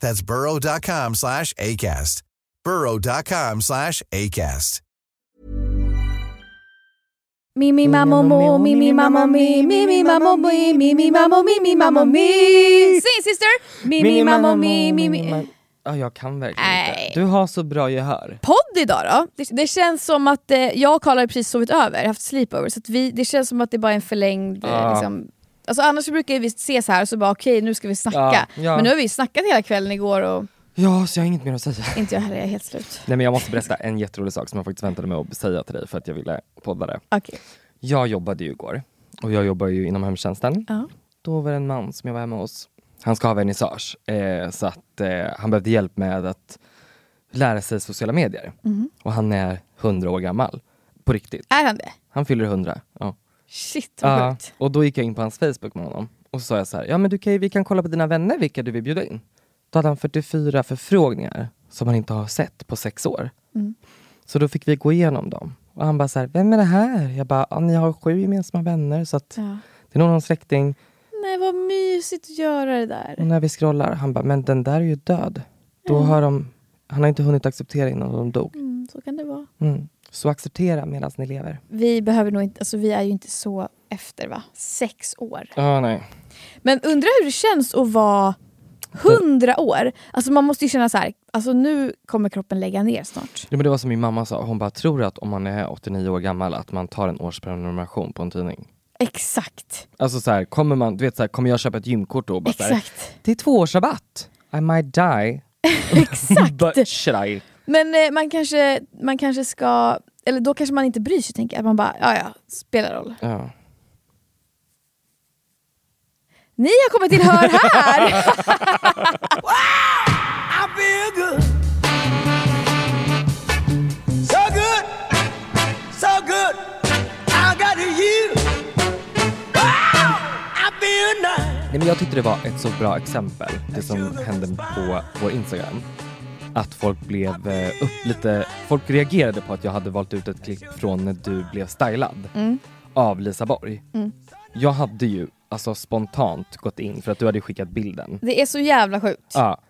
That's burrow.com slash ACAST. burrow.com slash ACAST. Mi mi mamma mo, mi mi mamma mi, mi mi mamma mi, mi mi mamma mi, mi mamma mi. Sing sister! Mi mi mamma mi, mi mi. Ja, jag kan verkligen Nej. inte. Du har så bra gehör. Podd idag då? Det, det känns som att eh, jag och Karl har precis sovit över, haft sleepover, så att vi, det känns som att det bara är en förlängd... eh, Ja. Liksom, alltså annars brukar vi ses här och så bara okej nu ska vi snacka. Ja, ja. Men nu har vi snackat hela kvällen igår och Ja, så jag har inget mer att säga. inte jag heller, jag är helt slut. Nej men jag måste berätta en jätterolig sak som jag faktiskt väntade mig att säga till dig för att jag ville podda det. Okej. Jag jobbade ju igår och jag jobbar ju inom hemtjänsten. Ja. Då var det en man som jag var hemma hos. Han ska ha vernissage eh, så att eh, han behövde hjälp med att lära sig sociala medier. Mhm. Och han är 100 år gammal. På riktigt. Är han det? Han fyller 100. Ja. Shit vad Ja, sjukt. och då gick jag in på hans Facebook med honom och så sa jag så här, ja men du kan vi kan kolla på dina vänner vilka du vill bjuda in. Då hade han 44 förfrågningar som han inte har sett på sex år. Mm. Så då fick vi gå igenom dem. Och han bara så här, vem är det här? Jag bara, ni har sju gemensamma vänner så att Ja. det är nog någon släkting. Nej vad mysigt att göra det där. Och när vi scrollar, han bara, men den där är ju död. Då har de, han har inte hunnit acceptera innan de dog. Mm, så kan det vara. Mm. Så acceptera medan ni lever. Vi behöver nog inte, alltså vi är ju inte så efter va? Sex år. Ja, nej. Men undrar hur det känns att vara hundra år? Alltså man måste ju känna så här, alltså nu kommer kroppen lägga ner snart. Ja, men det var som min mamma sa, hon bara tror att om man är 89 år gammal att man tar en årsprenumeration på en tidning. Exakt. Alltså så här, kommer man, du vet så här, kommer jag köpa ett gymkort då? Bara så här, Exakt. det är två års rabatt. I might die. Exakt. But should I? Men eh, man, kanske, man kanske ska, eller då kanske man inte bryr sig tänker jag. Att man bara, ja ja, spelar roll. Ja. Ni har kommit till Hör här! Nej, men jag tyckte det var ett så bra exempel, det som hände på vår Instagram. Att folk blev eh, upp lite, folk reagerade på att jag hade valt ut ett klipp från när du blev stylad Mm. av Lisa Borg. Mm. Jag hade ju alltså spontant gått in för att du hade skickat bilden. Det är så jävla sjukt. Ja.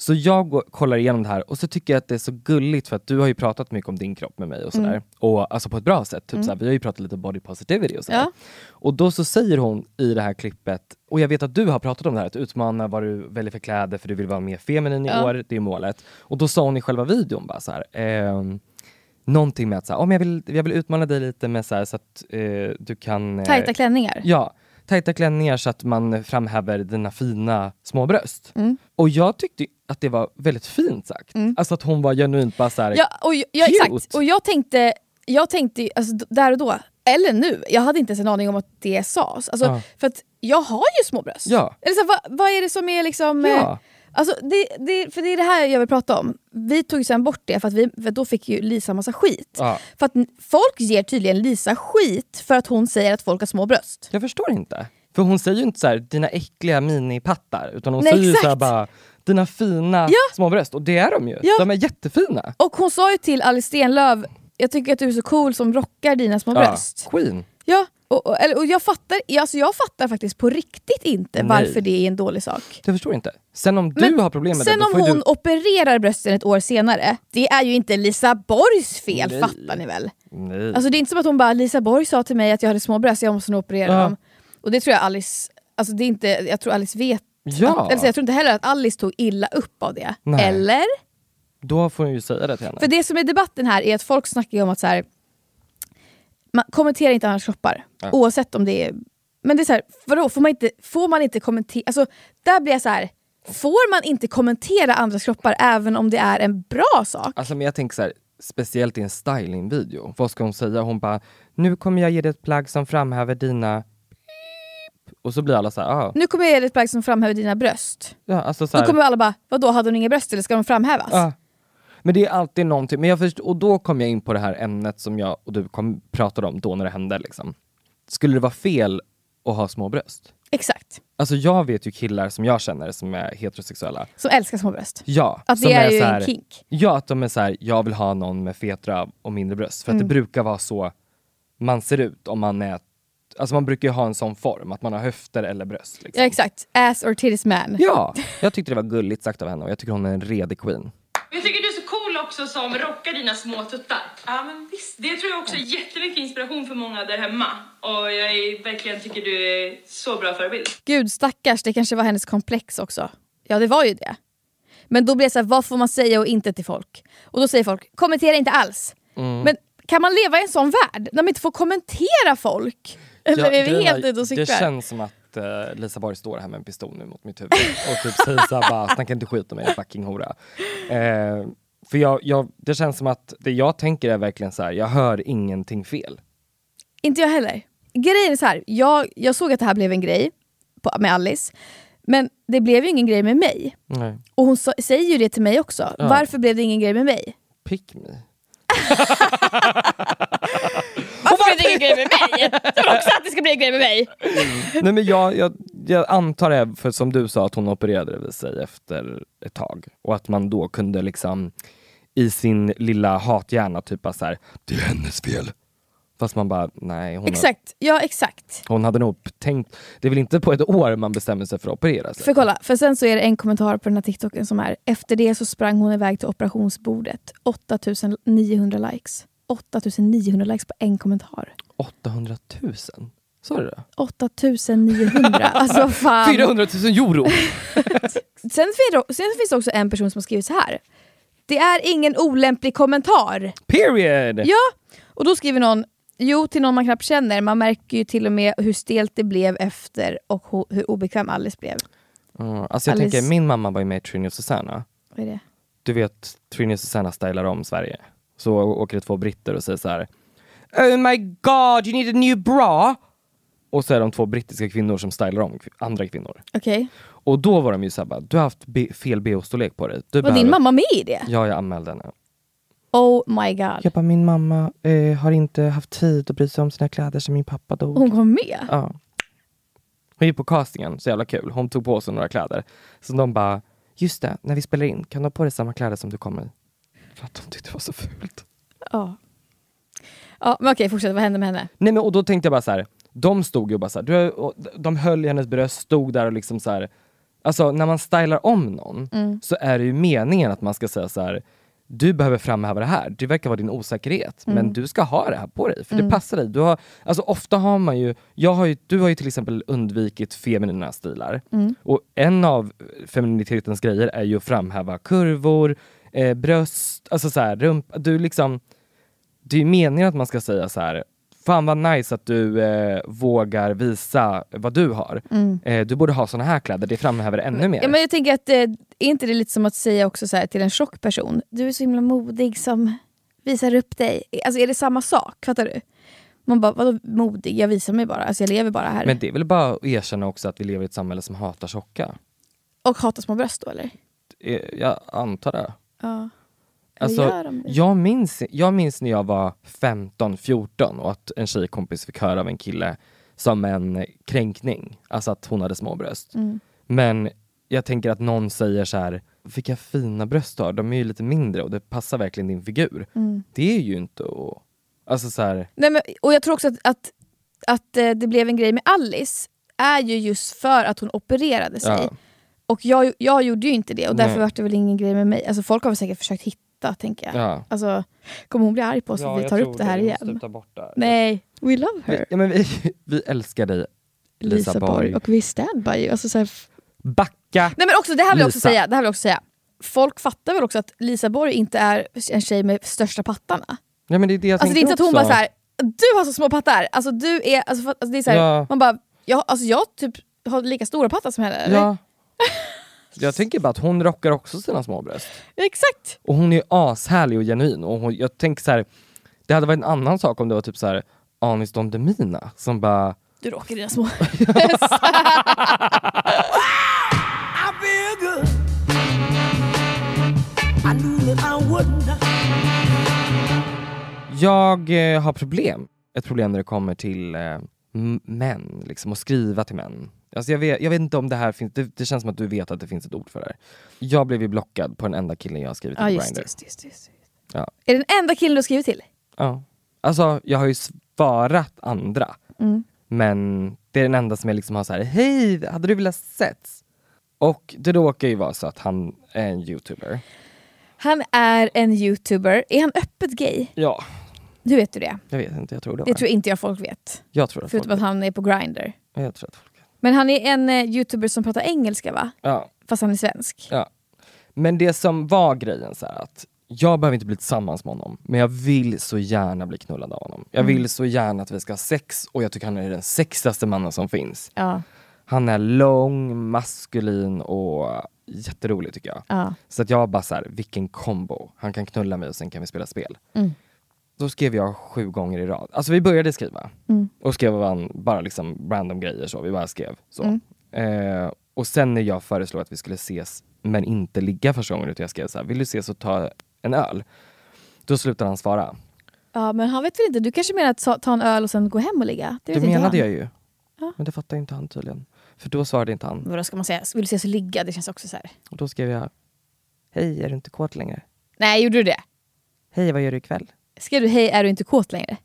Så jag går, kollar igenom det här och så tycker jag att det är så gulligt för att du har ju pratat mycket om din kropp med mig och sådär. Mm. Och alltså på ett bra sätt. Typ Mm. såhär, vi har ju pratat lite body positivity och sådär. Ja. Och då så säger hon i det här klippet, och jag vet att du har pratat om det här, att utmana vad du väljer för kläder för du vill vara mer feminin i Ja. år, det är målet. Och då sa hon i själva videon bara så här, ehm, någonting med att så här, om jag, vill, jag vill utmana dig lite med så, här, så att eh, du kan... eh, Tajta klänningar. Ja, tajta klänningar så att man framhäver dina fina små bröst. Mm. Och jag tyckte att det var väldigt fint sagt. Mm. Alltså att hon var genuint bara såhär, Ja, och, ja Cute. exakt. Och jag tänkte, jag tänkte alltså, där och då, eller nu, jag hade inte ens en aning om att det sades. Alltså, Ja. För att jag har ju små bröst. Ja. Eller så, vad, vad är det som är liksom... eh, Ja. Alltså, det, det, för det är det här jag vill prata om. Vi tog sen bort det för, att vi, för då fick ju Lisa massa skit. Ja. För att folk ger tydligen Lisa skit för att hon säger att folk har små bröst. Jag förstår inte. För hon säger ju inte så här, dina äckliga minipattar, utan hon Nej, säger ju så bara, dina fina Ja. små bröst. Och det är de ju. Ja. De är jättefina. Och hon sa ju till Alice Stenlöf jag tycker att du är så cool som rockar dina små Ja, bröst. Queen. Ja, och, och, och jag, fattar, alltså jag fattar faktiskt på riktigt inte Nej. varför det är en dålig sak. Jag förstår inte. Sen om du Men har problem med Sen det, då om hon du... opererar brösten ett år senare, det är ju inte Lisa Borgs fel, Nej. fattar ni väl? Nej. Alltså det är inte som att hon bara, Lisa Borg sa till mig att jag hade små bröst, jag måste nog operera Ja. dem. Och det tror jag Alice, alltså det är inte, jag tror Alice vet, Ja. att, eller så jag tror inte heller att Alice tog illa upp av det. Nej. Eller? Då får hon ju säga det till henne. För det som är debatten här är att folk snackar om att så här, man kommenterar inte andras kroppar. Ja. Oavsett om det är... Men det är så här, vadå, får man inte, får man inte kommentera... Alltså, där blir jag så här. Får man inte kommentera andras kroppar även om det är en bra sak? Alltså men jag tänker så här, speciellt i en stylingvideo. Vad ska hon säga? Hon bara, nu kommer jag ge dig ett plagg som framhäver dina... Och så blir alla så här, ah. Nu kommer ett plagg som framhäver dina bröst. Ja, alltså så Då här, kommer alla bara, vadå hade hon inga bröst eller ska de framhävas? ja. Men det är alltid någonting, men jag först, och då kom jag in på det här ämnet som jag och du kom, pratade om då när det hände. Liksom. Skulle det vara fel att ha små bröst? Exakt. Alltså jag vet ju killar som jag känner som är heterosexuella. Som älskar små bröst. Ja, Att det är, ju så en här- kink. Ja, att de är så här, jag vill ha någon med fet röv och mindre bröst. För att Mm. det brukar vara så man ser ut om man är Alltså man brukar ju ha en sån form, att man har höfter eller bröst. Liksom. Ja exakt, ass or titties man. Ja, jag tyckte det var gulligt sagt av henne och jag tycker hon är en redig queen. Jag tycker du är så cool också som rockar dina små tuttar. Ja men visst, det tror jag också är jättemycket inspiration för många där hemma. Och jag är, verkligen tycker du är så bra förebild. Gud stackars, det kanske var hennes komplex också. Ja det var ju det. Men då blir det så här, vad får man säga och inte till folk? Och då säger folk, kommentera inte alls. Mm. Men kan man leva i en sån värld? När man inte får kommentera folk? Eller är vi helt ute och Det cyklar? känns som att eh, Lisa Borg står här med en pistol nu mot mitt huvud och typ säger såhär bara, snacka inte skit om mig fucking hora. Eh, för jag, jag, det känns som att det jag tänker är verkligen så här: jag hör ingenting fel. Inte jag heller. Grejen är så här, jag, jag såg att det här blev en grej på, med Alice. Men det blev ju ingen grej med mig. Nej. Och hon sa, säger ju det till mig också. Ja. Varför blev det ingen grej med mig? Pick me. Det ingen grej med mig? Jag vill också att det ska bli en grej med mig. Nej men jag, jag, jag antar det, för som du sa, att hon opererade sig efter ett tag. Och att man då kunde liksom i sin lilla hathjärna typ bara så här, det är hennes fel. Fast man bara, nej. Hon, Exakt, ja exakt. hon hade nog tänkt, det är väl inte på ett år man bestämmer sig för att operera sig? För kolla, för sen så är det en kommentar på den här TikToken som är Efter det så sprang hon iväg till operationsbordet. 8900 likes. 8900 likes på en kommentar. 800 000? Sa du det? 8900, alltså fan. 400 000 euro! Sen finns, sen finns det också en person som har skrivit så här. Det är ingen olämplig kommentar. Period! Ja, och då skriver någon Jo, till någon man knappt känner. Man märker ju till och med hur stelt det blev efter och ho- hur obekväm Alice blev. Mm, alltså jag Alice- tänker, min mamma var ju med i Trini och Susanna. Vad är det? Du vet, Trini och Susanna stylar om Sverige. Så åker det två britter och säger så här. Oh my god, you need a new bra! Och så är de två brittiska kvinnor som stylar om andra kvinnor. Okej. Och då var de ju såhär bara, du har haft fel bh-storlek på dig. Du Var din behöver- mamma med i det? Ja, jag anmälde henne. Oh my god. Jag bara, min mamma eh, har inte haft tid att bry sig om sina kläder sen min pappa dog. Hon kom med? Ja. Hon gick på castingen, så jävla kul. Hon tog på sig några kläder. Så de bara, just det, när vi spelar in, kan du ha på dig samma kläder som du kom i? För att de tyckte det var så fult. Ja. Ja, men okej, fortsätt. Vad hände med henne? Nej men och då tänkte jag bara så här. de stod ju bara så här, du, och de höll i hennes bröst, stod där och liksom så här. Alltså när man stylar om någon Mm. så är det ju meningen att man ska säga så här. du behöver framhäva det här, det verkar vara din osäkerhet, Mm. men du ska ha det här på dig, för det passar dig. Du har, alltså ofta har man ju, jag har ju, du har ju till exempel undvikit feminina stilar. Mm. Och en av femininitetens grejer är ju att framhäva kurvor, eh, bröst, alltså så här, rump, du liksom, det är ju meningen att man ska säga så här. Fan vad nice att du eh, vågar visa vad du har. Eh, du borde ha såna här kläder, det framhäver det ännu mer. Mm. Ja, men jag tänker att eh, är inte det lite som att säga också så här till en tjock person, du är så himla modig som visar upp dig. Alltså är det samma sak? Fattar du? Man bara, vadå modig? Jag visar mig bara, alltså jag lever bara här. Men det är väl bara att erkänna också att vi lever i ett samhälle som hatar tjocka. Och hatar små bröst då eller? Eh, Jag antar det. Ja. Alltså, gör de det? jag, minns, jag minns när jag var 15-14 och att en tjejkompis fick höra av en kille som en kränkning, alltså att hon hade små bröst. Mm. Men jag tänker att någon säger så här, vilka fina bröst du har, de är ju lite mindre och det passar verkligen din figur. Mm. Det är ju inte att... Alltså så här, Nej, men, och jag tror också att, att, att eh, det blev en grej med Alice är ju just för att hon opererade sig. ja. Och jag, jag gjorde ju inte det och därför Nej. var det väl ingen grej med mig. Alltså folk har väl säkert försökt hitta tänker jag. Ja. Alltså, kommer hon bli arg på oss Ja, att vi tar upp det här igen? Nej, we love Vi, her. ja, men vi, vi älskar dig Lisa, Borg. Och vi stand by you. Alltså, så här, f- Backa! Nej men också, det här vill jag också Lisa. säga. Det här vill jag också säga. Folk fattar väl också att Lisa Borg inte är en tjej med största pattarna. Ja, men det är det jag Alltså det är inte att hon också. bara så här. du har så små pattar. Alltså du är, alltså, alltså, det är så här, Ja. man bara, jag, alltså, jag typ har lika stora pattar som henne. Eller? Ja. Jag tänker bara att hon rockar också sina små bröst. Exakt! Och hon är ashärlig och genuin. Och hon, jag tänker så här, det hade varit en annan sak om det var typ så här Anis Don Demina som bara Du råkar dina små. Jag eh, har problem. Ett problem när det kommer till eh, män, liksom, och skriva till män. Alltså jag, vet, jag vet inte om det här finns, det, det känns som att du vet att det finns ett ord för det här. Jag blev ju blockad på den enda killen jag har skrivit till Ja på just, just, just, just. Ja. Är det den enda killen du har skrivit till? Ja. Alltså jag har ju svarat andra, Mm. men det är den enda som jag liksom har så här: hej, hade du velat setts? Och det råkar ju vara så att han är en youtuber. Han är en youtuber. Är han öppet gay? Ja, Hur vet du det? jag vet inte, jag tror det var Det tror inte jag folk vet. Jag tror att Förutom folk att han är på Grindr. Jag tror att folk Men han är en eh, youtuber som pratar engelska va? Ja, Fast han är svensk. ja. Men det som var grejen så här att jag behöver inte bli tillsammans med honom, men jag vill så gärna bli knullad av honom. Jag Mm. vill så gärna att vi ska ha sex och jag tycker han är den sexigaste mannen som finns. Ja. Han är lång, maskulin och jätterolig tycker jag. ja. Så att jag bara så här, vilken kombo. Han kan knulla mig och sen kan vi spela spel. Mm. Då skrev jag sju gånger i rad. Alltså vi började skriva. Mm. Och skrev bara liksom random grejer så. Vi bara skrev så. Mm. Eh, och sen när jag föreslog att vi skulle ses men inte ligga första gången utan jag skrev så här, vill du ses och ta en öl? Då slutade han svara. ja men han vet väl inte, du kanske menar att ta, en öl och sen gå hem och ligga? Det, Det menade jag ju. Ja. Men det fattar inte han tydligen. För då svarade inte han. Vadå ska man säga? Vill du ses och ligga? Det känns också så här. Och då skrev jag, hej är du inte kåt längre? Nej, gjorde du det? Hej vad gör du ikväll? Skrev du hej, är du inte kåt längre?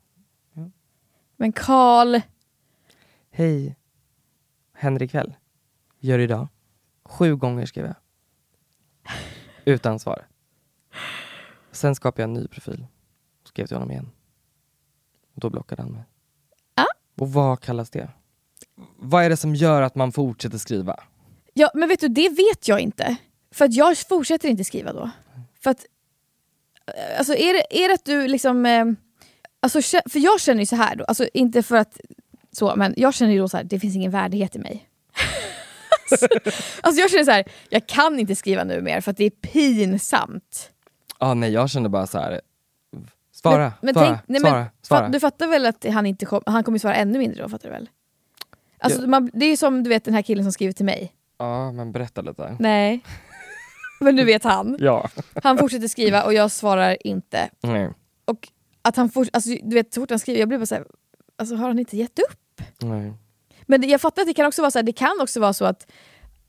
Men Karl, Hej, händer ikväll? Gör idag? Sju gånger skrev jag. Utan svar. Sen skapade jag en ny profil. Skrev till honom igen. Och då blockade han mig. Ah. Och vad kallas det? Vad är det som gör att man fortsätter skriva? ja, men vet du, det vet jag inte. För att jag fortsätter inte skriva då. För att, alltså är det, är det att du liksom, eh, alltså, för jag känner ju så här då, alltså inte för att så, men jag känner ju då så här, det finns ingen värdighet i mig. alltså, alltså jag känner så här, jag kan inte skriva nu mer för att det är pinsamt. Ah, nej, jag kände bara så här. Svara, Men- men svara, tänk- nej, svara, men svara. Du fattar väl att han inte kom, han kommer svara ännu mindre då, fattar du väl? Alltså, Ja. man, det är ju som du vet den här killen som skriver till mig. Ja, men berätta lite. Nej. Men du vet han. Ja. Han fortsätter skriva och jag svarar inte. Nej. Och att han fort, alltså, du vet, så fort han skriver, jag blir bara såhär, alltså har han inte gett upp? Nej. Men det, jag fattar att det kan också vara så här, det kan också vara så att,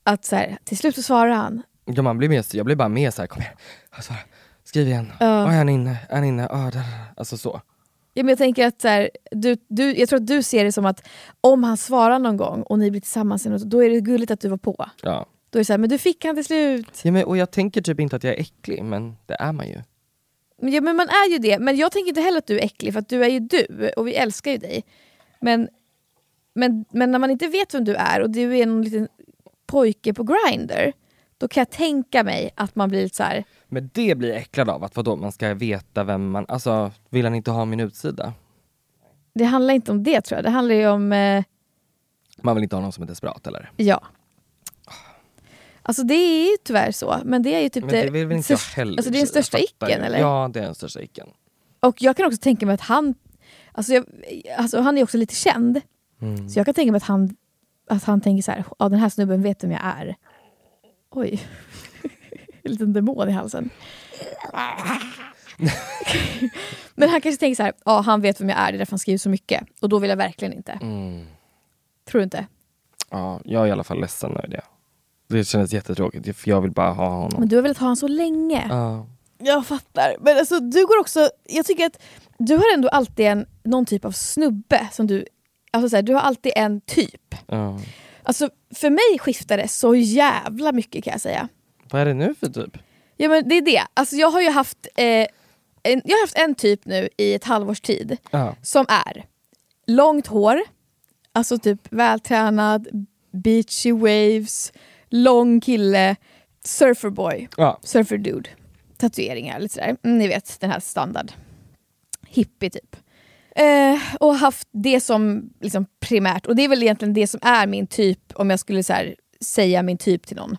att så här, till slut så svarar han. Ja, man blir med, jag blir bara med så här, kom igen, svara. skriv igen. Ja. Ja. är han inne? Är han inne? Ah, där, där. Alltså så. Ja, men jag tänker att så här, du, du, jag tror att du ser det som att om han svarar någon gång och ni blir tillsammans, då är det gulligt att du var på. Ja. Då är det så här, men du fick han till slut. Ja, men, och jag tänker typ inte att jag är äcklig, men det är man ju. Men Ja, men man är ju det, men jag tänker inte heller att du är äcklig för att du är ju du och vi älskar ju dig. Men, men, men när man inte vet vem du är och du är någon liten pojke på Grindr då kan jag tänka mig att man blir lite så här. Men det blir jag äcklad av, att vadå, man ska veta vem man, alltså vill han inte ha min utsida? det handlar inte om det tror jag, det handlar ju om, eh, Man vill inte ha någon som är desperat eller? ja. Alltså det är ju tyvärr så, men det är ju typ Men det vill väl inte jag heller alltså det är den största icken eller? Ja, det är den största icken. Och jag kan också tänka mig att han, alltså, jag, alltså han är också lite känd, Mm. så jag kan tänka mig att han, att han tänker så här, ja den här snubben vet vem jag är. Oj, en liten demon i halsen. Men han kanske tänker så här, ja han vet vem jag är, det är därför han skriver så mycket. Och då vill jag verkligen inte. Mm. Tror du inte? Ja, jag är i alla fall ledsen över det. Det kändes jättetråkigt för jag vill bara ha honom. Men du har velat ha honom så länge. Ja. Jag fattar. Men alltså, du går också, jag tycker att du har ändå alltid en, någon typ av snubbe som du, alltså så här, du har alltid en typ. Ja. Alltså för mig skiftar det så jävla mycket kan jag säga. Vad är det nu för typ? Ja men det är det. Alltså jag har ju haft, eh, en, jag har haft en typ nu i ett halvårs tid Ja. som är långt hår, alltså typ vältränad, beachy waves, lång kille, surferboy, Ja. surferdude. Tatueringar, lite sådär. Mm, ni vet, den här standard. Hippie typ. Eh, och haft det som liksom primärt, och det är väl egentligen det som är min typ om jag skulle här, säga min typ till någon.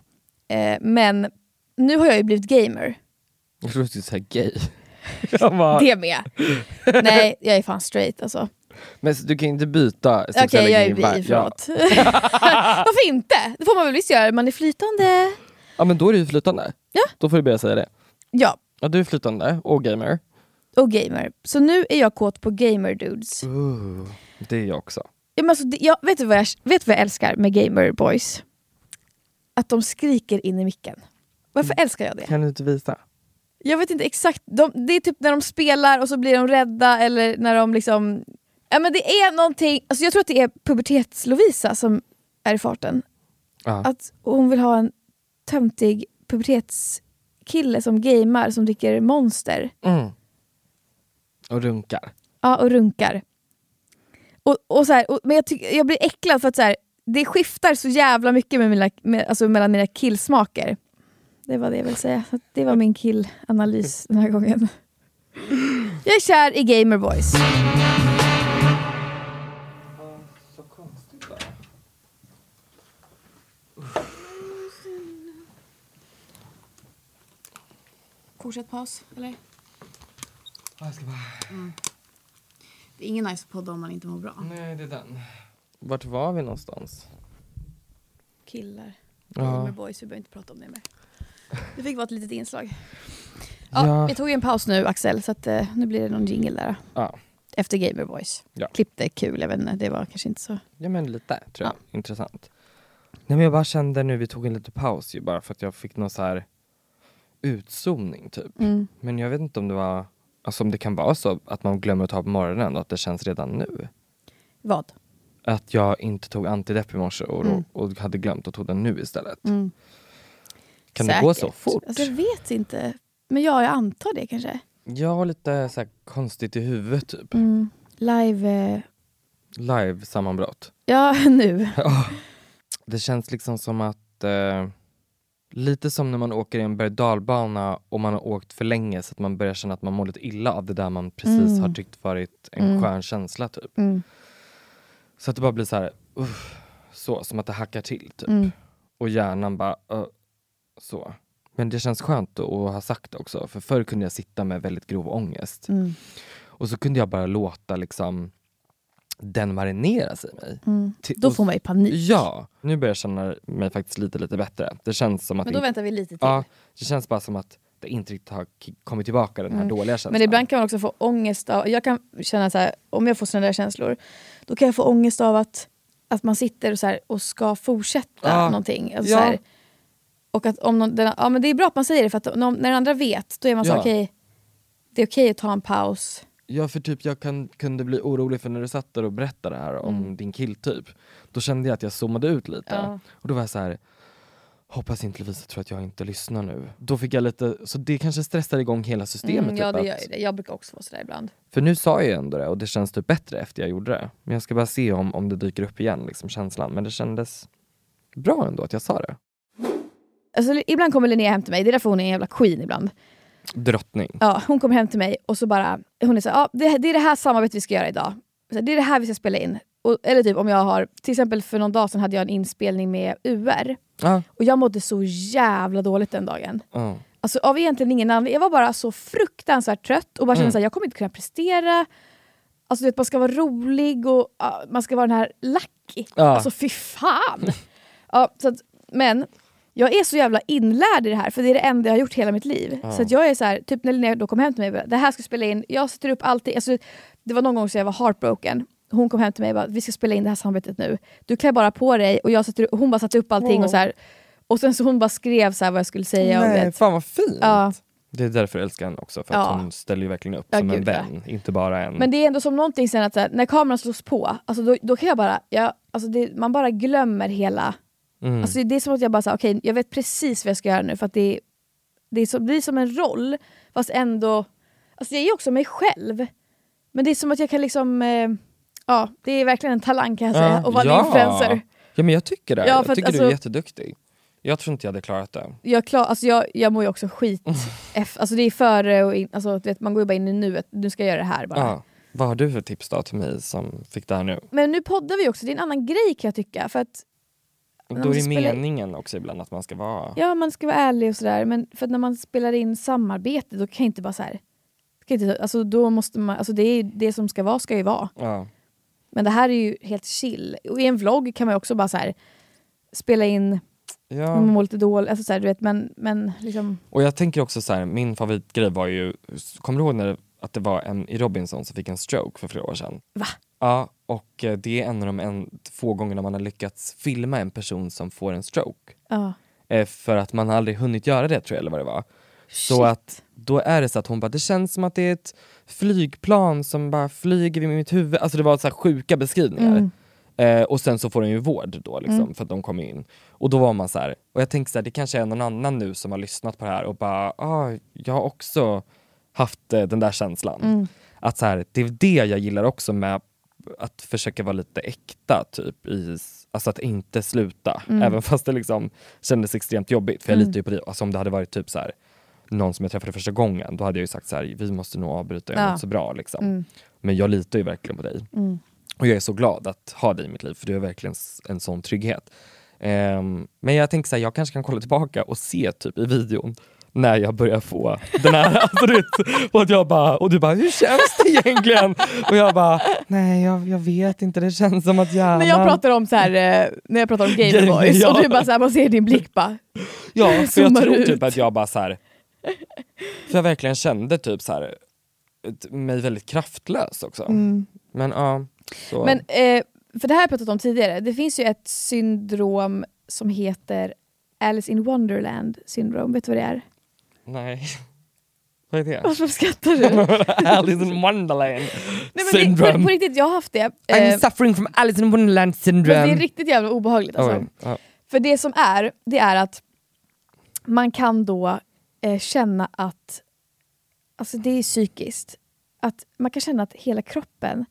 Eh, men nu har jag ju blivit gamer. Jag trodde du skulle säga gay. bara, Det med. Nej, jag är fan straight alltså. Men du kan inte byta Okej, sexuell jag är bi, var- ja. förlåt. Varför inte? Det får man väl visst göra, man är flytande. ja men då är du ju flytande. Ja. Då får du börja säga det. Ja, Ja du är flytande och gamer. och gamer. Så nu är jag kåt på gamer dudes. Uh, det är jag också. Ja, men alltså, jag, vet, du vad jag, vet vad jag älskar med gamer boys? Att de skriker in i micken. Varför älskar jag det? Kan du inte visa? Jag vet inte exakt, de, det är typ när de spelar och så blir de rädda eller när de liksom... Ja men det är någonting, alltså jag tror att det är pubertets-Lovisa som är i farten. Ja. Att hon vill ha en töntig pubertetskille som gamar som dricker monster. Mm. Och runkar. Ja, och runkar. Och, och så här, och, men jag, tycker, jag blir äcklad för att så här, det skiftar så jävla mycket med mina, med, alltså mellan mina killsmaker. Det var det jag ville säga. Det var min killanalys den här gången. Jag är kär i Gamer Fortsätt paus, eller? Jag ska bara... Det är ingen nice podd om man inte mår bra. Nej det är den. Vart var vi någonstans? Killar. Ja. Gamer Boys, vi behöver inte prata om det mer. Det fick vara ett litet inslag. Ja, Ja. Vi tog ju en paus nu Axel, så att, eh, nu blir det någon jingle där. Ja. Efter Gamer Boys. Ja. Klippte kul, jag vet inte, det var kanske inte så... Ja men lite tror jag. Intressant. Nej men jag bara kände nu, vi tog en liten paus ju bara för att jag fick någon så här utzoomning typ. Mm. Men jag vet inte om det var, alltså om det kan vara så att man glömmer att ta på morgonen och att det känns redan nu. Vad? Att jag inte tog antidepp i morse och, Mm. och hade glömt att tog den nu istället. Mm. Kan det gå så Säkert. fort? Alltså, jag vet inte. Men ja, jag antar det kanske. Jag har lite så konstigt i huvudet typ. Mm. Live... Eh... Live sammanbrott. Ja, nu. Det känns liksom som att eh, Lite som när man åker i en berg och dalbana och man har åkt för länge så att man börjar känna att man mår lite illa av det där man precis Mm. har tyckt varit en Mm. skön känsla typ. Mm. Så att det bara blir så här, uff, så, som att det hackar till typ. Mm. Och hjärnan bara, uh, så. Men det känns skönt att ha sagt det också, för förr kunde jag sitta med väldigt grov ångest. Mm. Och så kunde jag bara låta liksom den marinera sig i mig. Mm. Då får man ju panik. Ja, nu börjar jag känna mig faktiskt lite lite bättre. Det känns som att Men då in- väntar vi lite till. Ja, det känns bara som att det inte riktigt har kommit tillbaka den här Mm. dåliga känslan. Men ibland kan man också få ångest av, jag kan känna så här, om jag får sådana där känslor, då kan jag få ångest av att, att man sitter och, så här, och ska fortsätta Ja. någonting. Alltså Ja. så här, och att om någon, den, ja, men det är bra att man säger det, för att när den andra vet, då är man så Ja. okej, det är okej att ta en paus. Ja för typ jag kan, kunde bli orolig för när du satt där och berättade det här om Mm. din killtyp. Då kände jag att jag zoomade ut lite. Ja. Och då var jag så här. Hoppas inte Lovisa tror att jag inte lyssnar nu. Då fick jag lite, så det kanske stressar igång hela systemet. Mm, ja typ, det att, det, jag brukar också få sådär ibland. För nu sa jag ändå det och det känns typ bättre efter jag gjorde det. Men jag ska bara se om, om det dyker upp igen, liksom känslan. Men det kändes bra ändå att jag sa det. Alltså, ibland kommer Linnea hem till mig, det är därför hon är en jävla queen ibland. Drottning. Ja, hon kommer hem till mig och så bara, hon är så här, ja, det, det är det här samarbetet vi ska göra idag. Så det är det här vi ska spela in. Och, eller typ om jag har, till exempel för någon dag sedan hade jag en inspelning med UR. Ja. Och jag mådde så jävla dåligt den dagen. Ja. Alltså av egentligen ingen anledning. Jag var bara så fruktansvärt trött och bara kände Mm. såhär, jag kommer inte kunna prestera. Alltså du vet, man ska vara rolig och ja, man ska vara den här lucky. Ja. Alltså fy fan! ja, så att, men jag är så jävla inlärd i det här för det är det enda jag har gjort hela mitt liv. Ja. Så att jag är så här, typ när Linnea då kom hem till mig det här ska spela in, jag sätter upp allting. Alltså, det var någon gång så jag var heartbroken. Hon kom hem till mig och bara, vi ska spela in det här samarbetet nu. Du klär bara på dig och jag sätter, hon bara satte upp allting Ja. och så här. Och sen så hon bara skrev så här vad jag skulle säga. och Nej, vet. fan vad fint. Ja. Det är därför jag älskar henne också, för att Ja. hon ställer ju verkligen upp Ja, som en gud, ja. vän, inte bara en... Men det är ändå som någonting sen att så här, när kameran slås på, alltså då, då kan jag bara, jag, alltså det, man bara glömmer hela... Mm. Alltså det är som att jag bara säger okej jag vet precis vad jag ska göra nu för att det, det är så, blir som en roll fast ändå, alltså jag är också mig själv. Men det är som att jag kan liksom, eh, ja det är verkligen en talang kan jag säga att vara en influencer. Ja men jag tycker det, Ja, jag att, tycker du är alltså- jätteduktig. Jag tror inte jag hade klarat det. Jag, klar, alltså jag, jag mår ju också skit, F, alltså det är före och in, alltså vet, man går ju bara in i nuet, nu ska jag göra det här bara. Ja. Vad har du för tips då till mig som fick det här nu? Men nu poddar vi också, det är en annan grej kan jag tycka. För att Då är det meningen också ibland att man ska vara... Ja, man ska vara ärlig och sådär. Men för när man spelar in samarbete då kan jag inte bara så här. Kan inte, alltså då måste man, alltså det, är, det som ska vara ska ju vara. Ja. Men det här är ju helt chill. Och i en vlogg kan man också bara så här spela in Ja. man mår lite dåligt. Alltså så här, du vet, men, men liksom... Och jag tänker också så här, min favoritgrej var ju, kommer du ihåg när att det var en i Robinson som fick en stroke för flera år sedan? Va? Ja, och eh, det är en av de en, få gångerna man har lyckats filma en person som får en stroke. Ja. Eh, för att man har aldrig hunnit göra det tror jag, eller vad det var. Så Shit. att då är det så att hon bara, det känns som att det är ett flygplan som bara flyger vid mitt huvud. Alltså det var så här sjuka beskrivningar. Mm. Eh, och sen så får hon ju vård då liksom, Mm. för att de kom in. Och då var man så här, och jag tänker så här, det kanske är någon annan nu som har lyssnat på det här och bara, ah, jag har också haft eh, den där känslan. Mm. Att så här, det är det jag gillar också med att försöka vara lite äkta, typ i, alltså att inte sluta. Mm. Även fast det liksom kändes extremt jobbigt. För jag Mm. litar ju på det. Alltså om det hade varit typ så här, någon som jag träffade första gången, då hade jag ju sagt så här, vi måste nog avbryta, jag Ja. så bra. Liksom. Mm. Men jag litar ju verkligen på dig. Mm. Och jag är så glad att ha dig i mitt liv, för du är verkligen en sån trygghet. Ehm, men jag tänker så här, jag kanske kan kolla tillbaka och se typ i videon när jag börjar få den här, alltså, du vet, och, jag bara, och du bara, hur känns det egentligen? Och jag bara, nej jag, jag vet inte, det känns som att hjärnan... När jag pratar om så här, eh, när jag pratar om Gameboys Ja. och du bara så här, man ser din blick bara. Ja, för jag tror ut. typ att jag bara så här. För jag verkligen kände typ så här, mig väldigt kraftlös också. Mm. Men ja, så. Men, eh, för det här har jag pratat om tidigare, det finns ju ett syndrom som heter Alice in Wonderland syndrom, vet du vad det är? Nej. Vad är det? Varför skrattar du? Alice in Wonderland Nej, men det, syndrome. på, på riktigt, jag har haft det. I'm Eh, suffering from Alice in Wonderland syndrome. men det är riktigt jävla obehagligt. Alltså. Oj, ja. För det som är, det är att man kan då eh, känna att, alltså det är psykiskt, att man kan känna att hela kroppen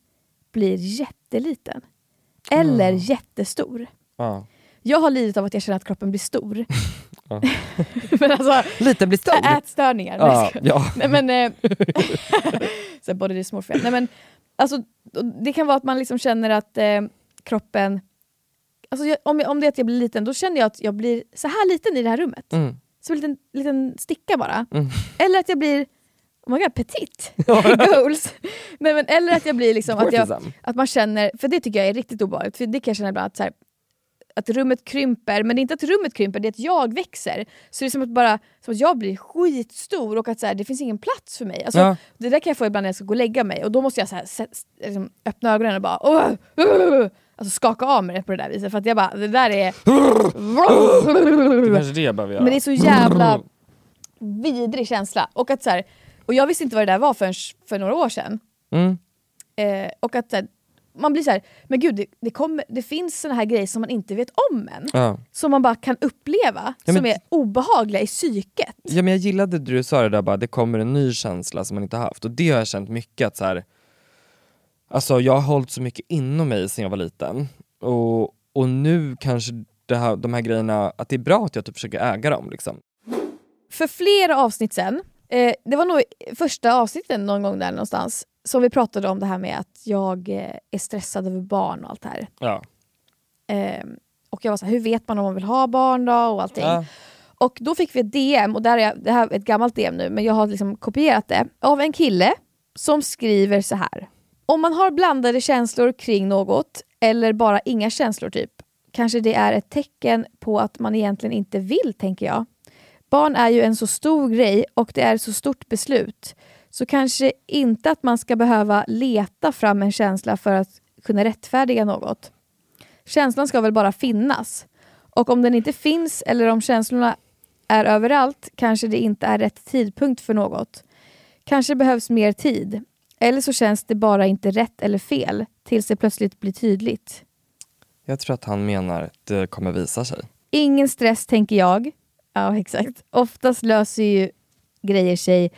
blir jätteliten. Eller Mm. jättestor. Ja. Jag har lidit av att jag känner att kroppen blir stor. Ja. men alltså, Lite blir stor. ätstörningar. Ja, ja. Nej men, eh, så här, body dysmorphia. Nej men, alltså, det kan vara att man liksom känner att eh, kroppen, alltså jag, om, jag- om det är att jag blir liten, då känner jag att jag blir så här liten i det här rummet. Mm. Som en liten, liten sticka bara. Mm. Eller att jag blir, oh my god, petit. Goals. Nej, men, eller att jag blir liksom, att, jag, att man känner, för det tycker jag är riktigt obehagligt, för det kan jag känna ibland att så här, att rummet krymper, men det är inte att rummet krymper, det är att jag växer. Så det är som att, bara, som att jag blir skitstor och att så här, det finns ingen plats för mig. Alltså, Ja. Det där kan jag få ibland när jag ska gå och lägga mig och då måste jag så här, sä- liksom, öppna ögonen och bara "Åh, åh, åh", alltså, skaka av mig det på det där viset. För att jag bara, det där är... Det det jag behöver göra. Men det är så jävla vidrig känsla. Och, att, så här, och jag visste inte vad det där var förrän för några år sedan. Mm. Eh, och att så här, man blir så här, men gud det, det, kommer, det finns såna här grejer som man inte vet om än. Ja. Som man bara kan uppleva, Ja, men- som är obehagliga i psyket. Ja, men jag gillade det du sa det där bara, det kommer en ny känsla som man inte haft. Och det har jag känt mycket att så här, Alltså jag har hållit så mycket inom mig sedan jag var liten. Och, och nu kanske det här, de här grejerna, att det är bra att jag typ försöker äga dem. Liksom. För flera avsnitt sen, eh, det var nog första avsnittet någon gång där någonstans, som vi pratade om det här med att jag eh, är stressad över barn och allt det här. Ja. Eh, och jag var så här, hur vet man om man vill ha barn då och allting. Ja. Och då fick vi ett DM, och där är det här är ett gammalt DM nu, men jag har liksom kopierat det, av en kille som skriver så här. Om man har blandade känslor kring något, eller bara inga känslor typ, kanske det är ett tecken på att man egentligen inte vill, tänker jag. Barn är ju en så stor grej och det är ett så stort beslut. Så kanske inte att man ska behöva leta fram en känsla för att kunna rättfärdiga något. Känslan ska väl bara finnas. Och om den inte finns eller om känslorna är överallt kanske det inte är rätt tidpunkt för något. Kanske behövs mer tid. Eller så känns det bara inte rätt eller fel tills det plötsligt blir tydligt. Jag tror att han menar att det kommer visa sig. Ingen stress tänker jag. Ja exakt. Oftast löser ju grejer sig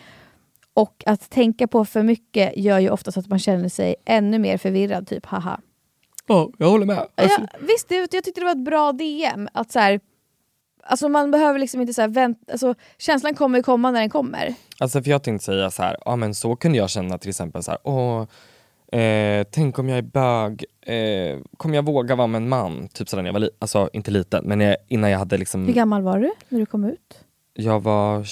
och att tänka på för mycket gör ju oftast att man känner sig ännu mer förvirrad. Typ haha. Ja, jag håller med. Ja, visst, det, jag tyckte det var ett bra DM. Att så här, alltså man behöver liksom inte så här vänta, alltså, känslan kommer ju komma när den kommer. Alltså för jag tänkte säga så här, ja men så kunde jag känna till exempel så här, åh, eh, tänk om jag är bög, eh, kommer jag våga vara med en man? Typ sådär när jag var liten, alltså inte liten, men jag, innan jag hade liksom Hur gammal var du när du kom ut? Jag var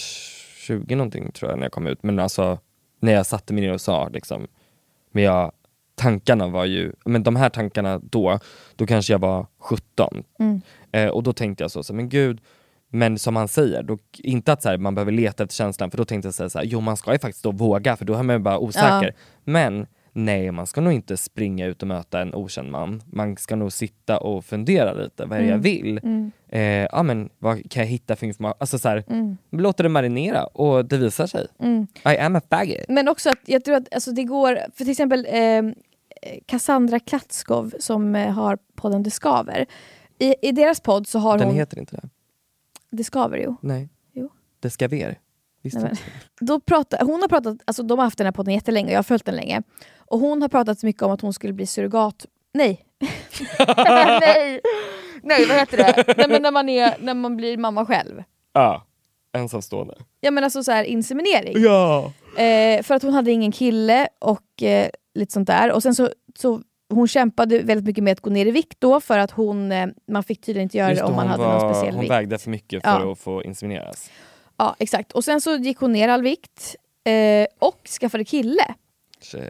20 någonting tror jag när jag kom ut, men alltså när jag satte mig ner och sa liksom, men jag, tankarna var ju, men de här tankarna då, då kanske jag var 17. Mm. Eh, och då tänkte jag så, så men gud, men som han säger, då, inte att så här, man behöver leta efter känslan, för då tänkte jag här, så här, jo man ska ju faktiskt då våga, för då är man ju bara osäker. Men nej, man ska nog inte springa ut och möta en okänd man. Man ska nog sitta och fundera lite, vad är det jag Mm. vill? Mm. Eh, ja men vad kan jag hitta för information? Alltså så här, Mm. låter det marinera och det visar sig. Mm. I am a faggot. Men också att jag tror att alltså, det går, för till exempel eh, Cassandra Klatskov som eh, har podden Det Skaver. I, I deras podd så har Den hon... heter inte det? Det Skaver jo. Nej. Jo. Det ska ver. Visst Nej, men-? Då pratar, hon har pratat, alltså de har haft den här podden jättelänge jag har följt den länge. Och hon har pratat så mycket om att hon skulle bli surrogat... Nej! Nej! Nej, vad heter det? Nej, men när, man är, när man blir mamma själv. Ja, ensamstående. Ja men alltså så här inseminering. Ja! Eh, för att hon hade ingen kille och eh, lite sånt där. Och sen så, så hon kämpade väldigt mycket med att gå ner i vikt då för att hon, eh, man fick tydligen inte göra Just det om man hon hade var- någon speciell Hon vikt. vägde för mycket för Ja. att få insemineras. Ja exakt. Och sen så gick hon ner all vikt eh, och skaffade kille. Tjej.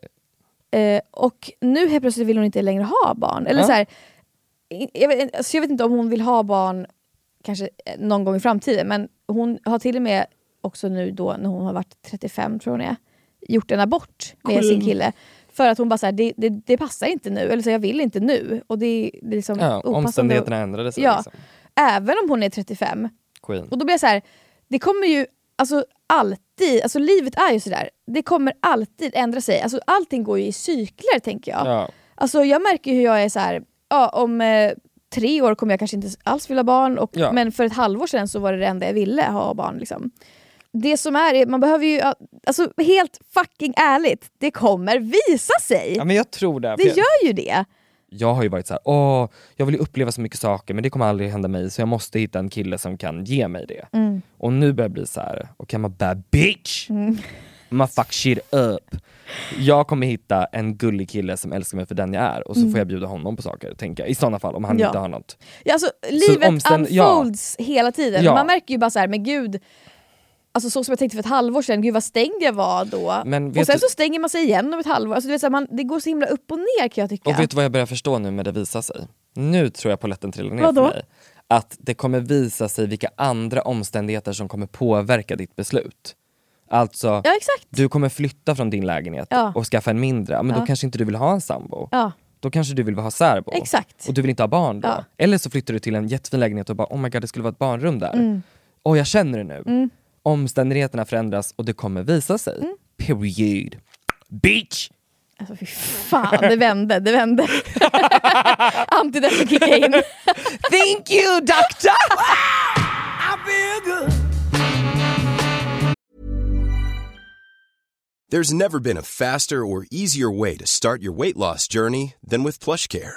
Eh, och nu helt plötsligt vill hon inte längre ha barn. Eller Ja. så här, jag, vet, alltså jag vet inte om hon vill ha barn kanske eh, någon gång i framtiden men hon har till och med också nu då när hon har varit 35 tror hon är, gjort en abort med Queen. sin kille. För att hon bara såhär, det, det, det passar inte nu, eller så jag vill inte nu. Och det, det är liksom Ja, omständigheterna ändrade sig. Ja. Liksom. Även om hon är 35. Queen. Och då blir jag så här, det kommer ju alltså alltid, alltså livet är ju sådär, det kommer alltid ändra sig. Alltså allting går ju i cykler tänker jag. Ja. Alltså jag märker hur jag är så här, ja om eh, tre år kommer jag kanske inte alls vilja ha barn, och, Ja. men för ett halvår sedan så var det det enda jag ville, ha barn. Liksom. Det som är, är, man behöver ju, alltså helt fucking ärligt, det kommer visa sig! ja men jag tror det. det jag, gör ju det! Jag har ju varit så här, åh, jag vill uppleva så mycket saker men det kommer aldrig hända mig så jag måste hitta en kille som kan ge mig det. Mm. Och nu börjar jag bli så här, okej I'm a bad bitch! Mm. I'm a fuck shit up. Jag kommer hitta en gullig kille som älskar mig för den jag är och så Mm. får jag bjuda honom på saker, tänker jag. I sådana fall, om han Ja. inte har något. Ja, alltså, livet omständ- ja. unfolds hela tiden. Ja. Man märker ju bara så här, men gud, alltså så som jag tänkte för ett halvår sedan, gud vad stängd jag var då. Men och sen du- så stänger man sig igen om ett halvår. Alltså, du vet, så här, man, det går så himla upp och ner kan jag tycka. Och vet du vad jag börjar förstå nu med det visar sig? Nu tror jag polletten trillar ner Vadå? för mig. Att det kommer visa sig vilka andra omständigheter som kommer påverka ditt beslut. Alltså, Ja exakt. du kommer flytta från din lägenhet Ja. och skaffa en mindre, men Ja. då kanske inte du vill ha en sambo. Ja, Då kanske du vill ha särbo. exakt. Och du vill inte ha barn då. Ja. Eller så flyttar du till en jättefin lägenhet och bara oh my god det skulle vara ett barnrum där. Mm. Och jag känner det nu. Mm. Omständigheterna förändras och det kommer visa sig. Mm. Period. Bitch! Alltså fy fan, det vände, det vände. Antidepp kickade in. Thank you doctor! I feel good. There's never been a faster or easier way to start your weight loss journey than with PlushCare.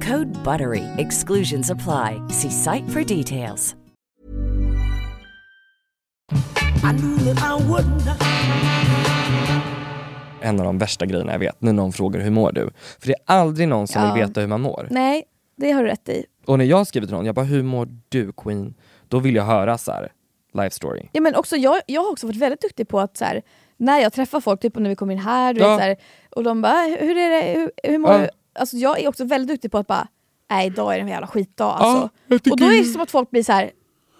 Code BUTTERY. Exclusions apply. See site for details. I knew that I would not. En av de värsta grejerna jag vet, när någon frågar hur mår du? För det är aldrig någon som Ja. vill veta hur man mår. Nej, det har du rätt i. Och när jag skriver till någon, jag bara hur mår du Queen? Då vill jag höra så här, life story. Ja, men också, jag, jag har också varit väldigt duktig på att så här, när jag träffar folk, typ när vi kommer in här, du Ja. vet, så här, och de bara "Äh, “hur är det, hur, hur mår Ja. du?” Alltså, Jag är också väldigt duktig på att bara “nej idag är det en jävla skitdag” alltså. tycker- Och då är det som att folk blir så här.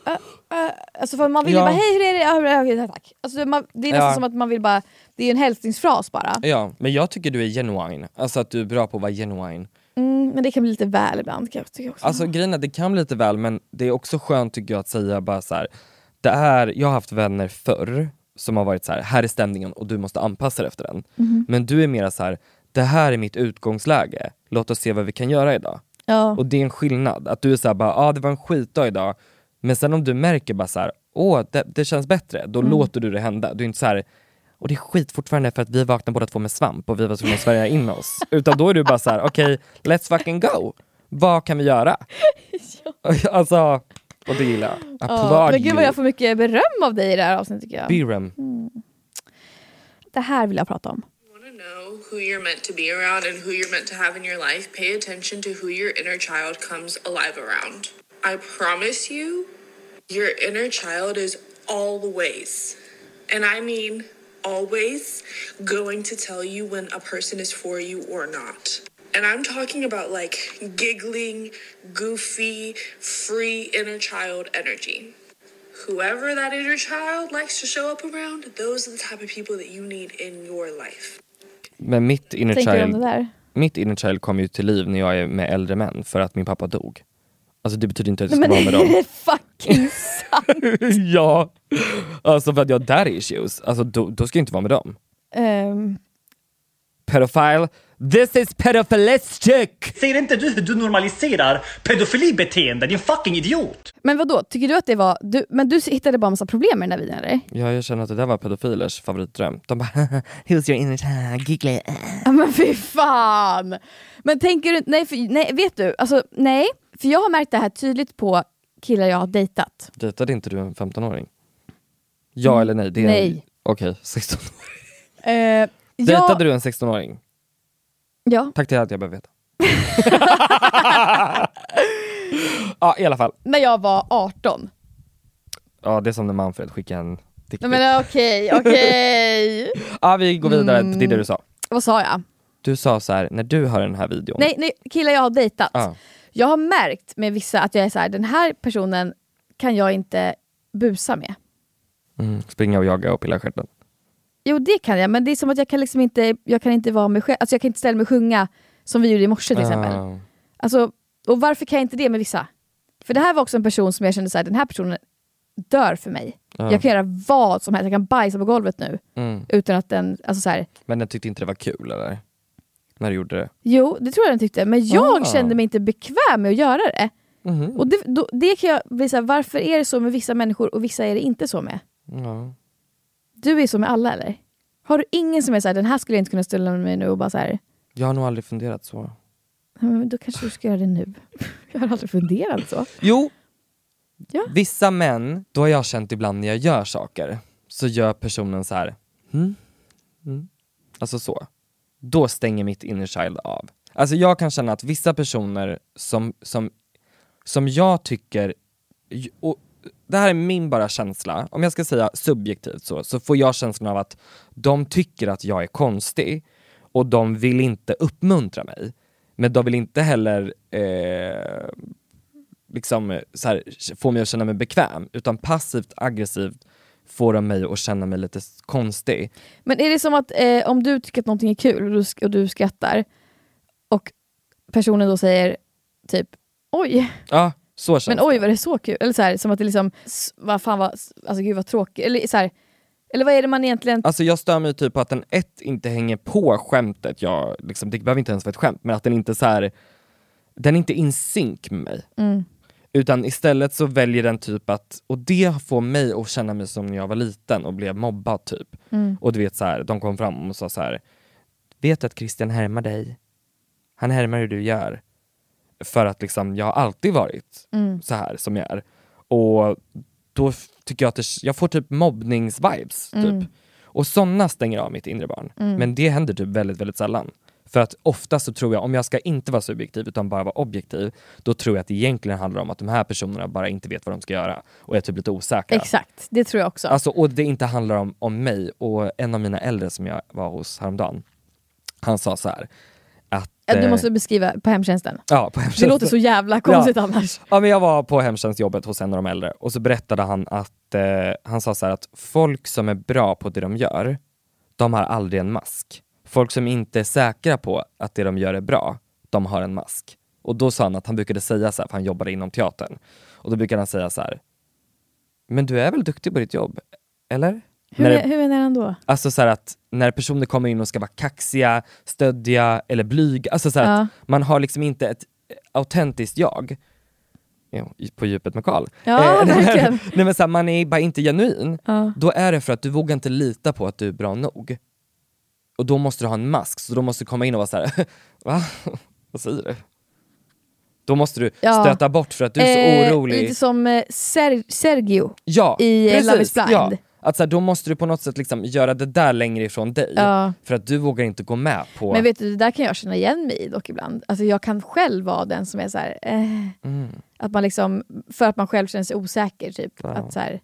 "Äh, äh", alltså för man vill Ja. ju bara “hej hur är det?” ja, ja, okej, tack. Alltså, man, Det är nästan Ja. som att man vill bara, det är en hälsningsfras bara. Ja, men jag tycker du är genuine. Alltså att du är bra på att vara genuine. Mm, men det kan bli lite väl ibland kan jag tycka också. Alltså grejen är, det kan bli lite väl men det är också skönt tycker jag att säga bara så här. Det är, jag har haft vänner förr som har varit så här, här är stämningen och du måste anpassa dig efter den. Mhm. Men du är mera så här, det här är mitt utgångsläge, låt oss se vad vi kan göra idag. ja. Och det är en skillnad, att du är såhär bara, ah, det var en skitdag idag, men sen om du märker bara såhär, åh det, det känns bättre, då Mm. låter du det hända. Du är inte så här. och det är skit fortfarande för att vi vaknade båda två med svamp och vi var tvungna att svälja in oss. Utan då är du bara så här: okej, let's fucking go! Vad kan vi göra? alltså, och det gillar jag. Ja, Applaud men gud vad jag får mycket beröm av dig i det här avsnittet tycker jag. Birem. Det här vill jag prata om. Know who you're meant to be around and who you're meant to have in your life, pay attention to who your inner child comes alive around. I promise you, your inner child is always, and I mean always, going to tell you when a person is for you or not. And I'm talking about like giggling, goofy, free inner child energy. Whoever that inner child likes to show up around, those are the type of people that you need in your life. Men mitt inner child, mitt inner child kommer ju till liv när jag är med äldre män för att min pappa dog. Alltså det betyder inte att jag ska men vara med är dem. det fucking sant? ja, alltså för att jag har daddy issues, alltså då, då ska jag inte vara med dem. Ehm, Pedophile, this is pedophilistic! Ser inte du hur du normaliserar pedofilibeteende, din fucking idiot? men vad då? tycker du att det var... Du, men du hittade bara massa problem med den här videon eller? Ja, jag känner att det där var pedofilers favoritdröm. De bara “Who's your inner child?” Giggly. Ja men fy fan! Men tänker du... Nej, för, nej vet du? Alltså nej. För jag har märkt det här tydligt på killar jag har dejtat. Dejtade inte du en 15-åring? Ja eller nej? Det är Nej. Okej, 16 Uh, Dejtade du en 16-åring? Ja. Tack till allt jag behöver veta. ja i alla fall. När jag var 18. Ja det är som när Manfred skickar en dickpic. Nej men okej, okej. Ja vi går vidare Mm. till det du sa. Vad sa jag? Du sa så här när du hör den här videon. Nej, nej, killar jag har dejtat. Ja. Jag har märkt med vissa att jag är så här, den här personen kan jag inte busa med. Mm, springa och jaga och pilla i stjärten. Jo det kan jag, men det är som att jag kan liksom inte, jag kan inte vara mig själv. Alltså jag kan inte ställa mig och sjunga som vi gjorde i morse till exempel. Ah. Alltså, och varför kan jag inte det med vissa? För det här var också en person som jag kände så här, den här personen dör för mig. Ja. Jag kan göra vad som helst, jag kan bajsa på golvet nu. Mm. Utan att den, alltså så här, Men den tyckte inte det var kul eller? När du gjorde det? jo det tror jag den tyckte, men jag Ah. kände mig inte bekväm med att göra det. Mhm. Och det, då, det kan jag bli varför är det så med vissa människor och vissa är det inte så med? Ja. Du är så med alla eller? Har du ingen som är såhär, den här skulle jag inte kunna ställa mig nu och bara så här. Jag har nog aldrig funderat så. "Ja, men då kanske du ska göra det nu. Jag har aldrig funderat så. Jo, Ja. vissa män, då har jag känt ibland när jag gör saker, så gör personen så här. Mm, mm. Alltså så. Då stänger mitt inner child av. Alltså jag kan känna att vissa personer som, som, som jag tycker, och det här är min bara känsla, om jag ska säga subjektivt så, så får jag känslan av att de tycker att jag är konstig och de vill inte uppmuntra mig. Men de vill inte heller eh, liksom, här, få mig att känna mig bekväm, utan passivt aggressivt får de mig att känna mig lite konstig. Men är det som att eh, om du tycker att någonting är kul och du, och du skrattar och personen då säger typ oj, Ja, så känns men oj var det så kul? Eller så här, som att det liksom, vad fan vad, alltså gud vad tråkigt. Eller, så här, eller vad är det man egentligen... Alltså jag stör mig typ på att den ett inte hänger på skämtet, jag, liksom, det behöver inte ens vara ett skämt, men att den inte så här, den är inte in sync med mig. Mm. Utan istället så väljer den typ att, och det får mig att känna mig som när jag var liten och blev mobbad typ. Mm. Och du vet så här, de kom fram och sa så här. vet du att Christian härmar dig? Han härmar hur du gör. För att liksom, jag har alltid varit Mm. så här som jag är. Och då tycker jag att det, jag får typ mobbningsvibes. Typ. Mm. Och sådana stänger av mitt inre barn. Mm. Men det händer typ väldigt, väldigt sällan. För att ofta så tror jag, om jag ska inte vara subjektiv utan bara vara objektiv, då tror jag att det egentligen handlar om att de här personerna bara inte vet vad de ska göra och är typ lite osäkra. Exakt, det tror jag också. Alltså, och det inte handlar om, om mig. Och en av mina äldre som jag var hos häromdagen, han sa så här. Du eh, måste beskriva på hemtjänsten. Ja, på Det hemtjänsten. låter så jävla konstigt ja. annars. Ja, men jag var på hemtjänstjobbet hos en av de äldre och så berättade han att eh, han sa så att folk som är bra på det de gör, de har aldrig en mask. Folk som inte är säkra på att det de gör är bra, de har en mask. Och då sa han att han brukade säga så här, för han jobbade inom teatern, och då brukade han säga så här. Men du är väl duktig på ditt jobb? Eller? Hur, När är, hur menar han då? Alltså så att när personer kommer in och ska vara kaxiga, stöddiga eller blyga, alltså så Ja. att man har liksom inte ett eh, autentiskt jag. Jo, på djupet med Karl. Ja, men- verkligen. nej, men så här, man är bara inte genuin. Ja. Då är det för att du vågar inte lita på att du är bra nog. Och då måste du ha en mask, så då måste du komma in och vara så här. va? Vad säger du? Då måste du Ja. stöta bort för att du är så Eh, orolig. Lite som eh, Ser- Sergio Ja, i eh, Love is blind. Ja. Att så här, då måste du på något sätt liksom göra det där längre ifrån dig. Ja. För att du vågar inte gå med på... Men vet du, det där kan jag känna igen mig i dock ibland. Alltså jag kan själv vara den som är så här, eh, Mm. att man liksom, för att man själv känner sig osäker. Typ. Ja. Att så här,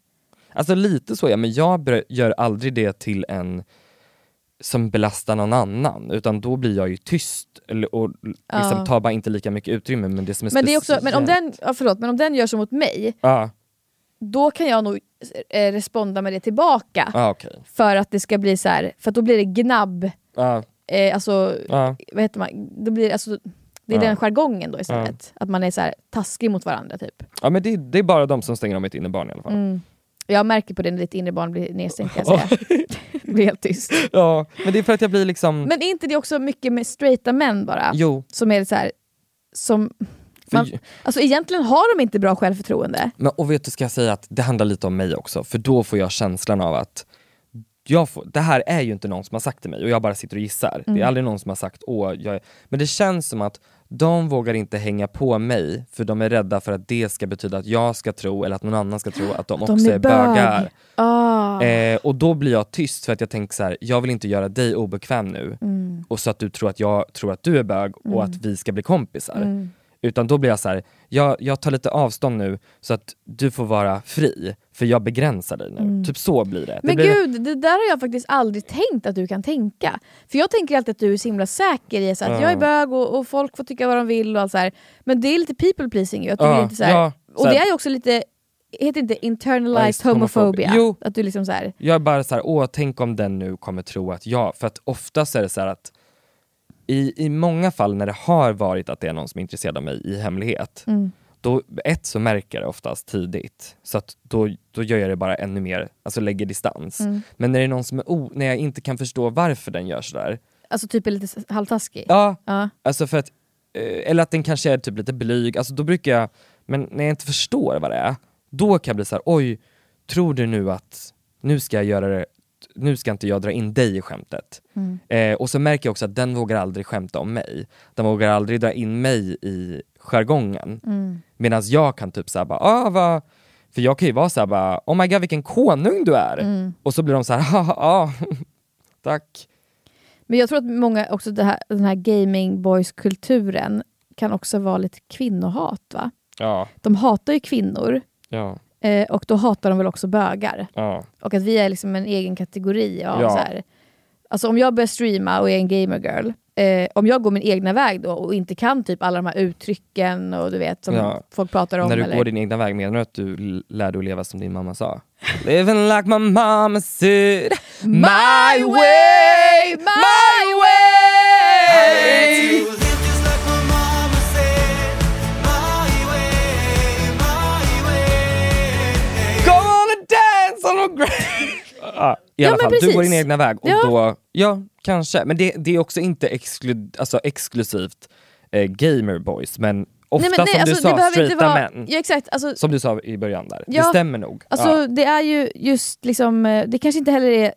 Alltså lite så ja, men jag gör aldrig det till en som belastar någon annan, utan då blir jag ju tyst och liksom Ja. tar bara inte lika mycket utrymme. Men det som är men, det är också, men, om den, ja, förlåt, men om den gör så mot mig, då kan jag nog eh, responda med det tillbaka. ah, okej. För att det ska bli så här, för att då blir det gnabb. Ja, Eh, alltså, ja, vad heter man? Då blir, det- alltså, det är Ja. den jargongen då istället. Att man är så här taskig mot varandra typ. ja, men det, det är bara de som stänger av mitt innebarn i alla fall. Mm. Jag märker på det när ditt inre barn blir nedstängt kan jag säga. det blir helt tyst. Ja, men det är för att jag blir liksom... Men är inte det också mycket med straighta män bara? Jo, Som är så här, som... för, Man, alltså egentligen har de inte bra självförtroende. men, och vet du, ska jag säga att det handlar lite om mig också, för då får jag känslan av att jag får, det här är ju inte någon som har sagt till mig och jag bara sitter och gissar. Det är Mm. aldrig någon som har sagt åh, jag. Men det känns som att de vågar inte hänga på mig för de är rädda för att det ska betyda att jag ska tro eller att någon annan ska tro att de, De också är är bögar. bög. Ah. Eh, och då blir jag tyst för att jag tänker så här: jag vill inte göra dig obekväm nu Mm. och så att du tror att jag tror att du är bög och Mm. att vi ska bli kompisar. Mm. Utan då blir jag så här: jag, jag tar lite avstånd nu så att du får vara fri, för jag begränsar dig nu. Mm. Typ så blir det. det Men blir, gud, det där har jag faktiskt aldrig tänkt att du kan tänka. För jag tänker alltid att du är så himla säker i så att Ja. jag är bög och, och folk får tycka vad de vill och allt så här. Men det är lite people pleasing ju. Att du vill inte så här, ja, och det är ju också lite, heter inte internalized homophobia? Jo. Att du liksom så här, Jag är bara så här, åh tänk om den nu kommer tro att jag, för att oftast är det så här att i, i många fall när det har varit att det är någon som är intresserad av mig i hemlighet, mm. då, ett så märker jag det oftast tidigt, så att då, då gör jag det bara ännu mer, alltså lägger distans. Mm. Men när det är någon som är o, när jag inte kan förstå varför den gör sådär, alltså typ är lite halvtaskig. ja, Ja. alltså för att, eh, eller att den kanske är typ lite blyg, alltså då brukar jag, men när jag inte förstår vad det är, då kan jag bli så här: oj, tror du nu att, nu ska jag göra det, nu ska inte jag dra in dig i skämtet. Mm. Eh, och så märker jag också att den vågar aldrig skämta om mig. Den vågar aldrig dra in mig i jargongen. Mm. Medan jag kan typ såhär bara, ah, vad... För jag kan ju vara såhär bara, oh my god vilken konung du är! Mm. Och så blir de såhär, ja, ah, tack. Men jag tror att många, också här, den här gaming boys kulturen kan också vara lite kvinnohat va? Ja, De hatar ju kvinnor ja, eh, och då hatar de väl också bögar. ja. Och att vi är liksom en egen kategori av Ja. så här. Alltså om jag börjar streama och är en gamer girl eh, om jag går min egna väg då och inte kan typ alla de här uttrycken och du vet som Ja. folk pratar om. När du eller... går din egna väg, menar du att du lär dig att leva som din mamma sa? Living like my mama said My way, my way ja, I Ja, alla men fall, du går precis. din egna väg och Ja. då, ja kanske, men det, det är också inte exklu, alltså exklusivt eh, gamer boys men ofta Nej, nej, som alltså, du det sa, straighta vara- män. Ja, exakt, alltså, Som du sa i början där, Ja, det stämmer nog. Alltså ja. det är ju just liksom, eh, det kanske inte heller är,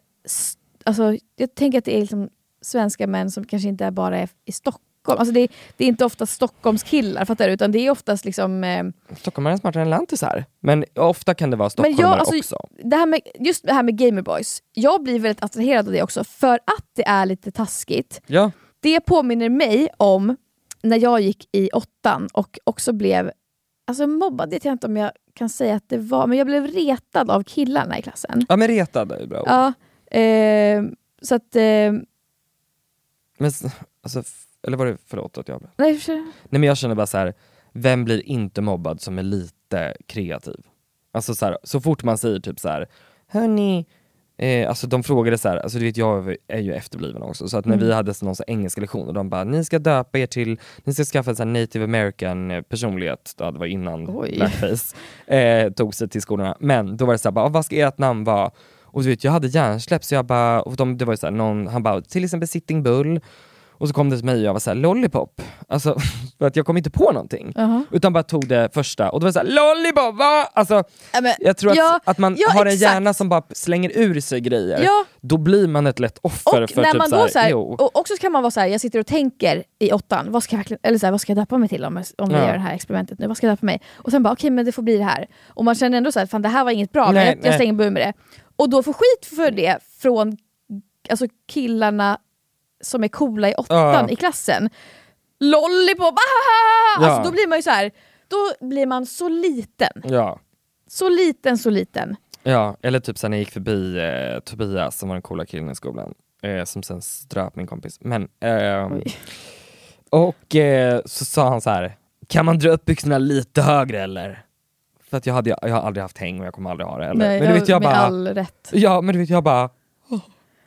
alltså jag tänker att det är liksom svenska män som kanske inte bara är i Stockholm. Alltså det, det är inte ofta Stockholmskillar, fattar du? Utan det är oftast liksom... Eh, Stockholm är smartare än lantisar, men ofta kan det vara stockholmare jag, alltså, också. det här med, just det här med Gamerboys, jag blir väldigt attraherad av det också för att det är lite taskigt. Ja. Det påminner mig om när jag gick i åttan och också blev Alltså mobbad vet jag inte om jag kan säga att det var, men jag blev retad av killarna i klassen. ja men retad är bra ord. Ja, eh, så att... Eh, Men, alltså, eller var det, förlåt att jag... nej, för- Nej men jag känner bara så här. vem blir inte mobbad som är lite kreativ? Alltså så, här, så fort man säger typ så här, hörni, eh, alltså de frågade så här, alltså du vet jag är ju efterbliven också, så att när Mm. vi hade någon så engelska lektion och de bara, ni ska döpa er till, ni ska skaffa en så native american eh, personlighet, det var innan Oj. blackface, eh, tog sig till skolorna. Men då var det så här, bara, vad ska ert namn vara? Och du vet jag hade hjärnsläpp så jag bara, och de, det var ju så här, någon, han bara, till exempel Sitting Bull, och så kom det till mig och jag var såhär, lollipop. Alltså, för att jag kom inte på någonting. Jaha. Utan bara tog det första och då var det såhär, lollipop va? Alltså, Ja, men- jag tror att, ja, att man ja, har en exakt. hjärna som bara slänger ur sig grejer, Ja. då blir man ett lätt offer Och för när typ man såhär, så här, och också kan man vara så här, jag sitter och tänker i åttan, vad ska jag, verkligen, eller så här, vad ska jag döpa mig till om, om vi Ja. gör det här experimentet nu? Vad ska jag döpa mig? Och sen bara okej men det får bli det här. Och man känner ändå så här, fan det här var inget bra, men Nej, jag, jag nej. slänger bur med det. Och då får skit för det från alltså, killarna som är coola i åttan Ja. i klassen. Lollipop, ah! Ja. Alltså då blir man ju så här, då blir man så liten. Ja. Så liten, så liten. ja, eller typ sen jag gick förbi eh, Tobias som var den coola killen i skolan, eh, som sen ströp min kompis. Men, ehm, och eh, så sa han så här, kan man dra upp byxorna lite högre eller? För att jag, hade, jag har aldrig haft häng och jag kommer aldrig ha det heller. Nej, men du vet jag med bara, all rätt. Ja men du vet jag bara.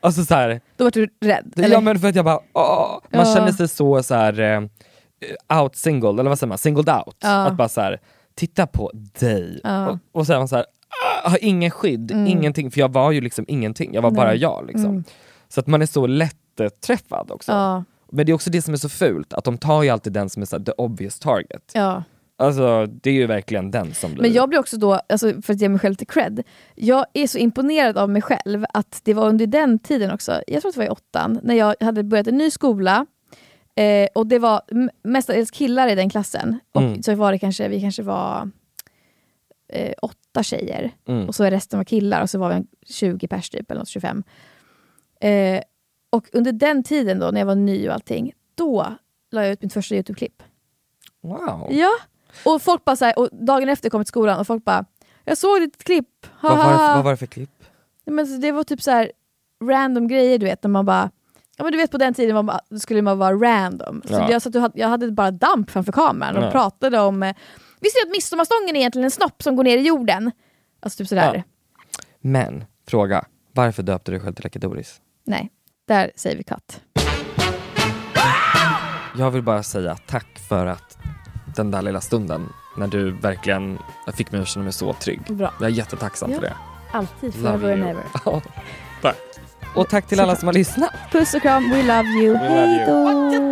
Alltså så här, Då var du rädd? Ja eller? men för att jag bara, åh, man Ja. känner sig så, så här, eh, out single, eller vad säger man, singled out. Ja. Att bara så här, titta på dig. Ja. Och, och så är man så här, ah, har ingen skydd, Mm. ingenting, för jag var ju liksom ingenting, jag var bara Nej. jag. Liksom. Mm. Så att man är så lätträffad också. Ja. Men det är också det som är så fult, att de tar ju alltid den som är så the obvious target. Alltså det är ju verkligen den som blir... Men jag blir också då, alltså för att ge mig själv lite cred, jag är så imponerad av mig själv att det var under den tiden också, jag tror att det var i åttan, när jag hade börjat en ny skola eh, och det var mestadels killar i den klassen. Och Mm. så var det kanske, vi kanske var eh, åtta tjejer Mm. och så resten var killar och så var vi en 20 pers typ, eller något 25. Eh, och under den tiden då, när jag var ny och allting, då la jag ut mitt första YouTube-klipp. Wow. Ja, och folk bara så här, och dagen efter kom jag till skolan och folk bara “Jag såg ditt klipp, Vad, var det, haha." vad var det för klipp? Nej, Men så det var typ så här random grejer du vet, när man bara Ja men du vet på den tiden man, skulle man vara random. Så Ja. jag, satt jag hade bara damp framför kameran och Ja. pratade om eh, Visste du att midsommarstången är egentligen en snopp som går ner i jorden? Alltså typ sådär. Ja. Men, fråga, varför döpte du dig själv till Akidoris? Nej, där säger vi katt. Jag vill bara säga tack för att den där lilla stunden när du verkligen fick mig att känna mig så trygg. Bra. Jag är jättetacksam Ja. för det. Alltid, forever and ever. Ja, tack. Och tack till alla som har lyssnat. Puss och kram, we love you. We love you. Hej då!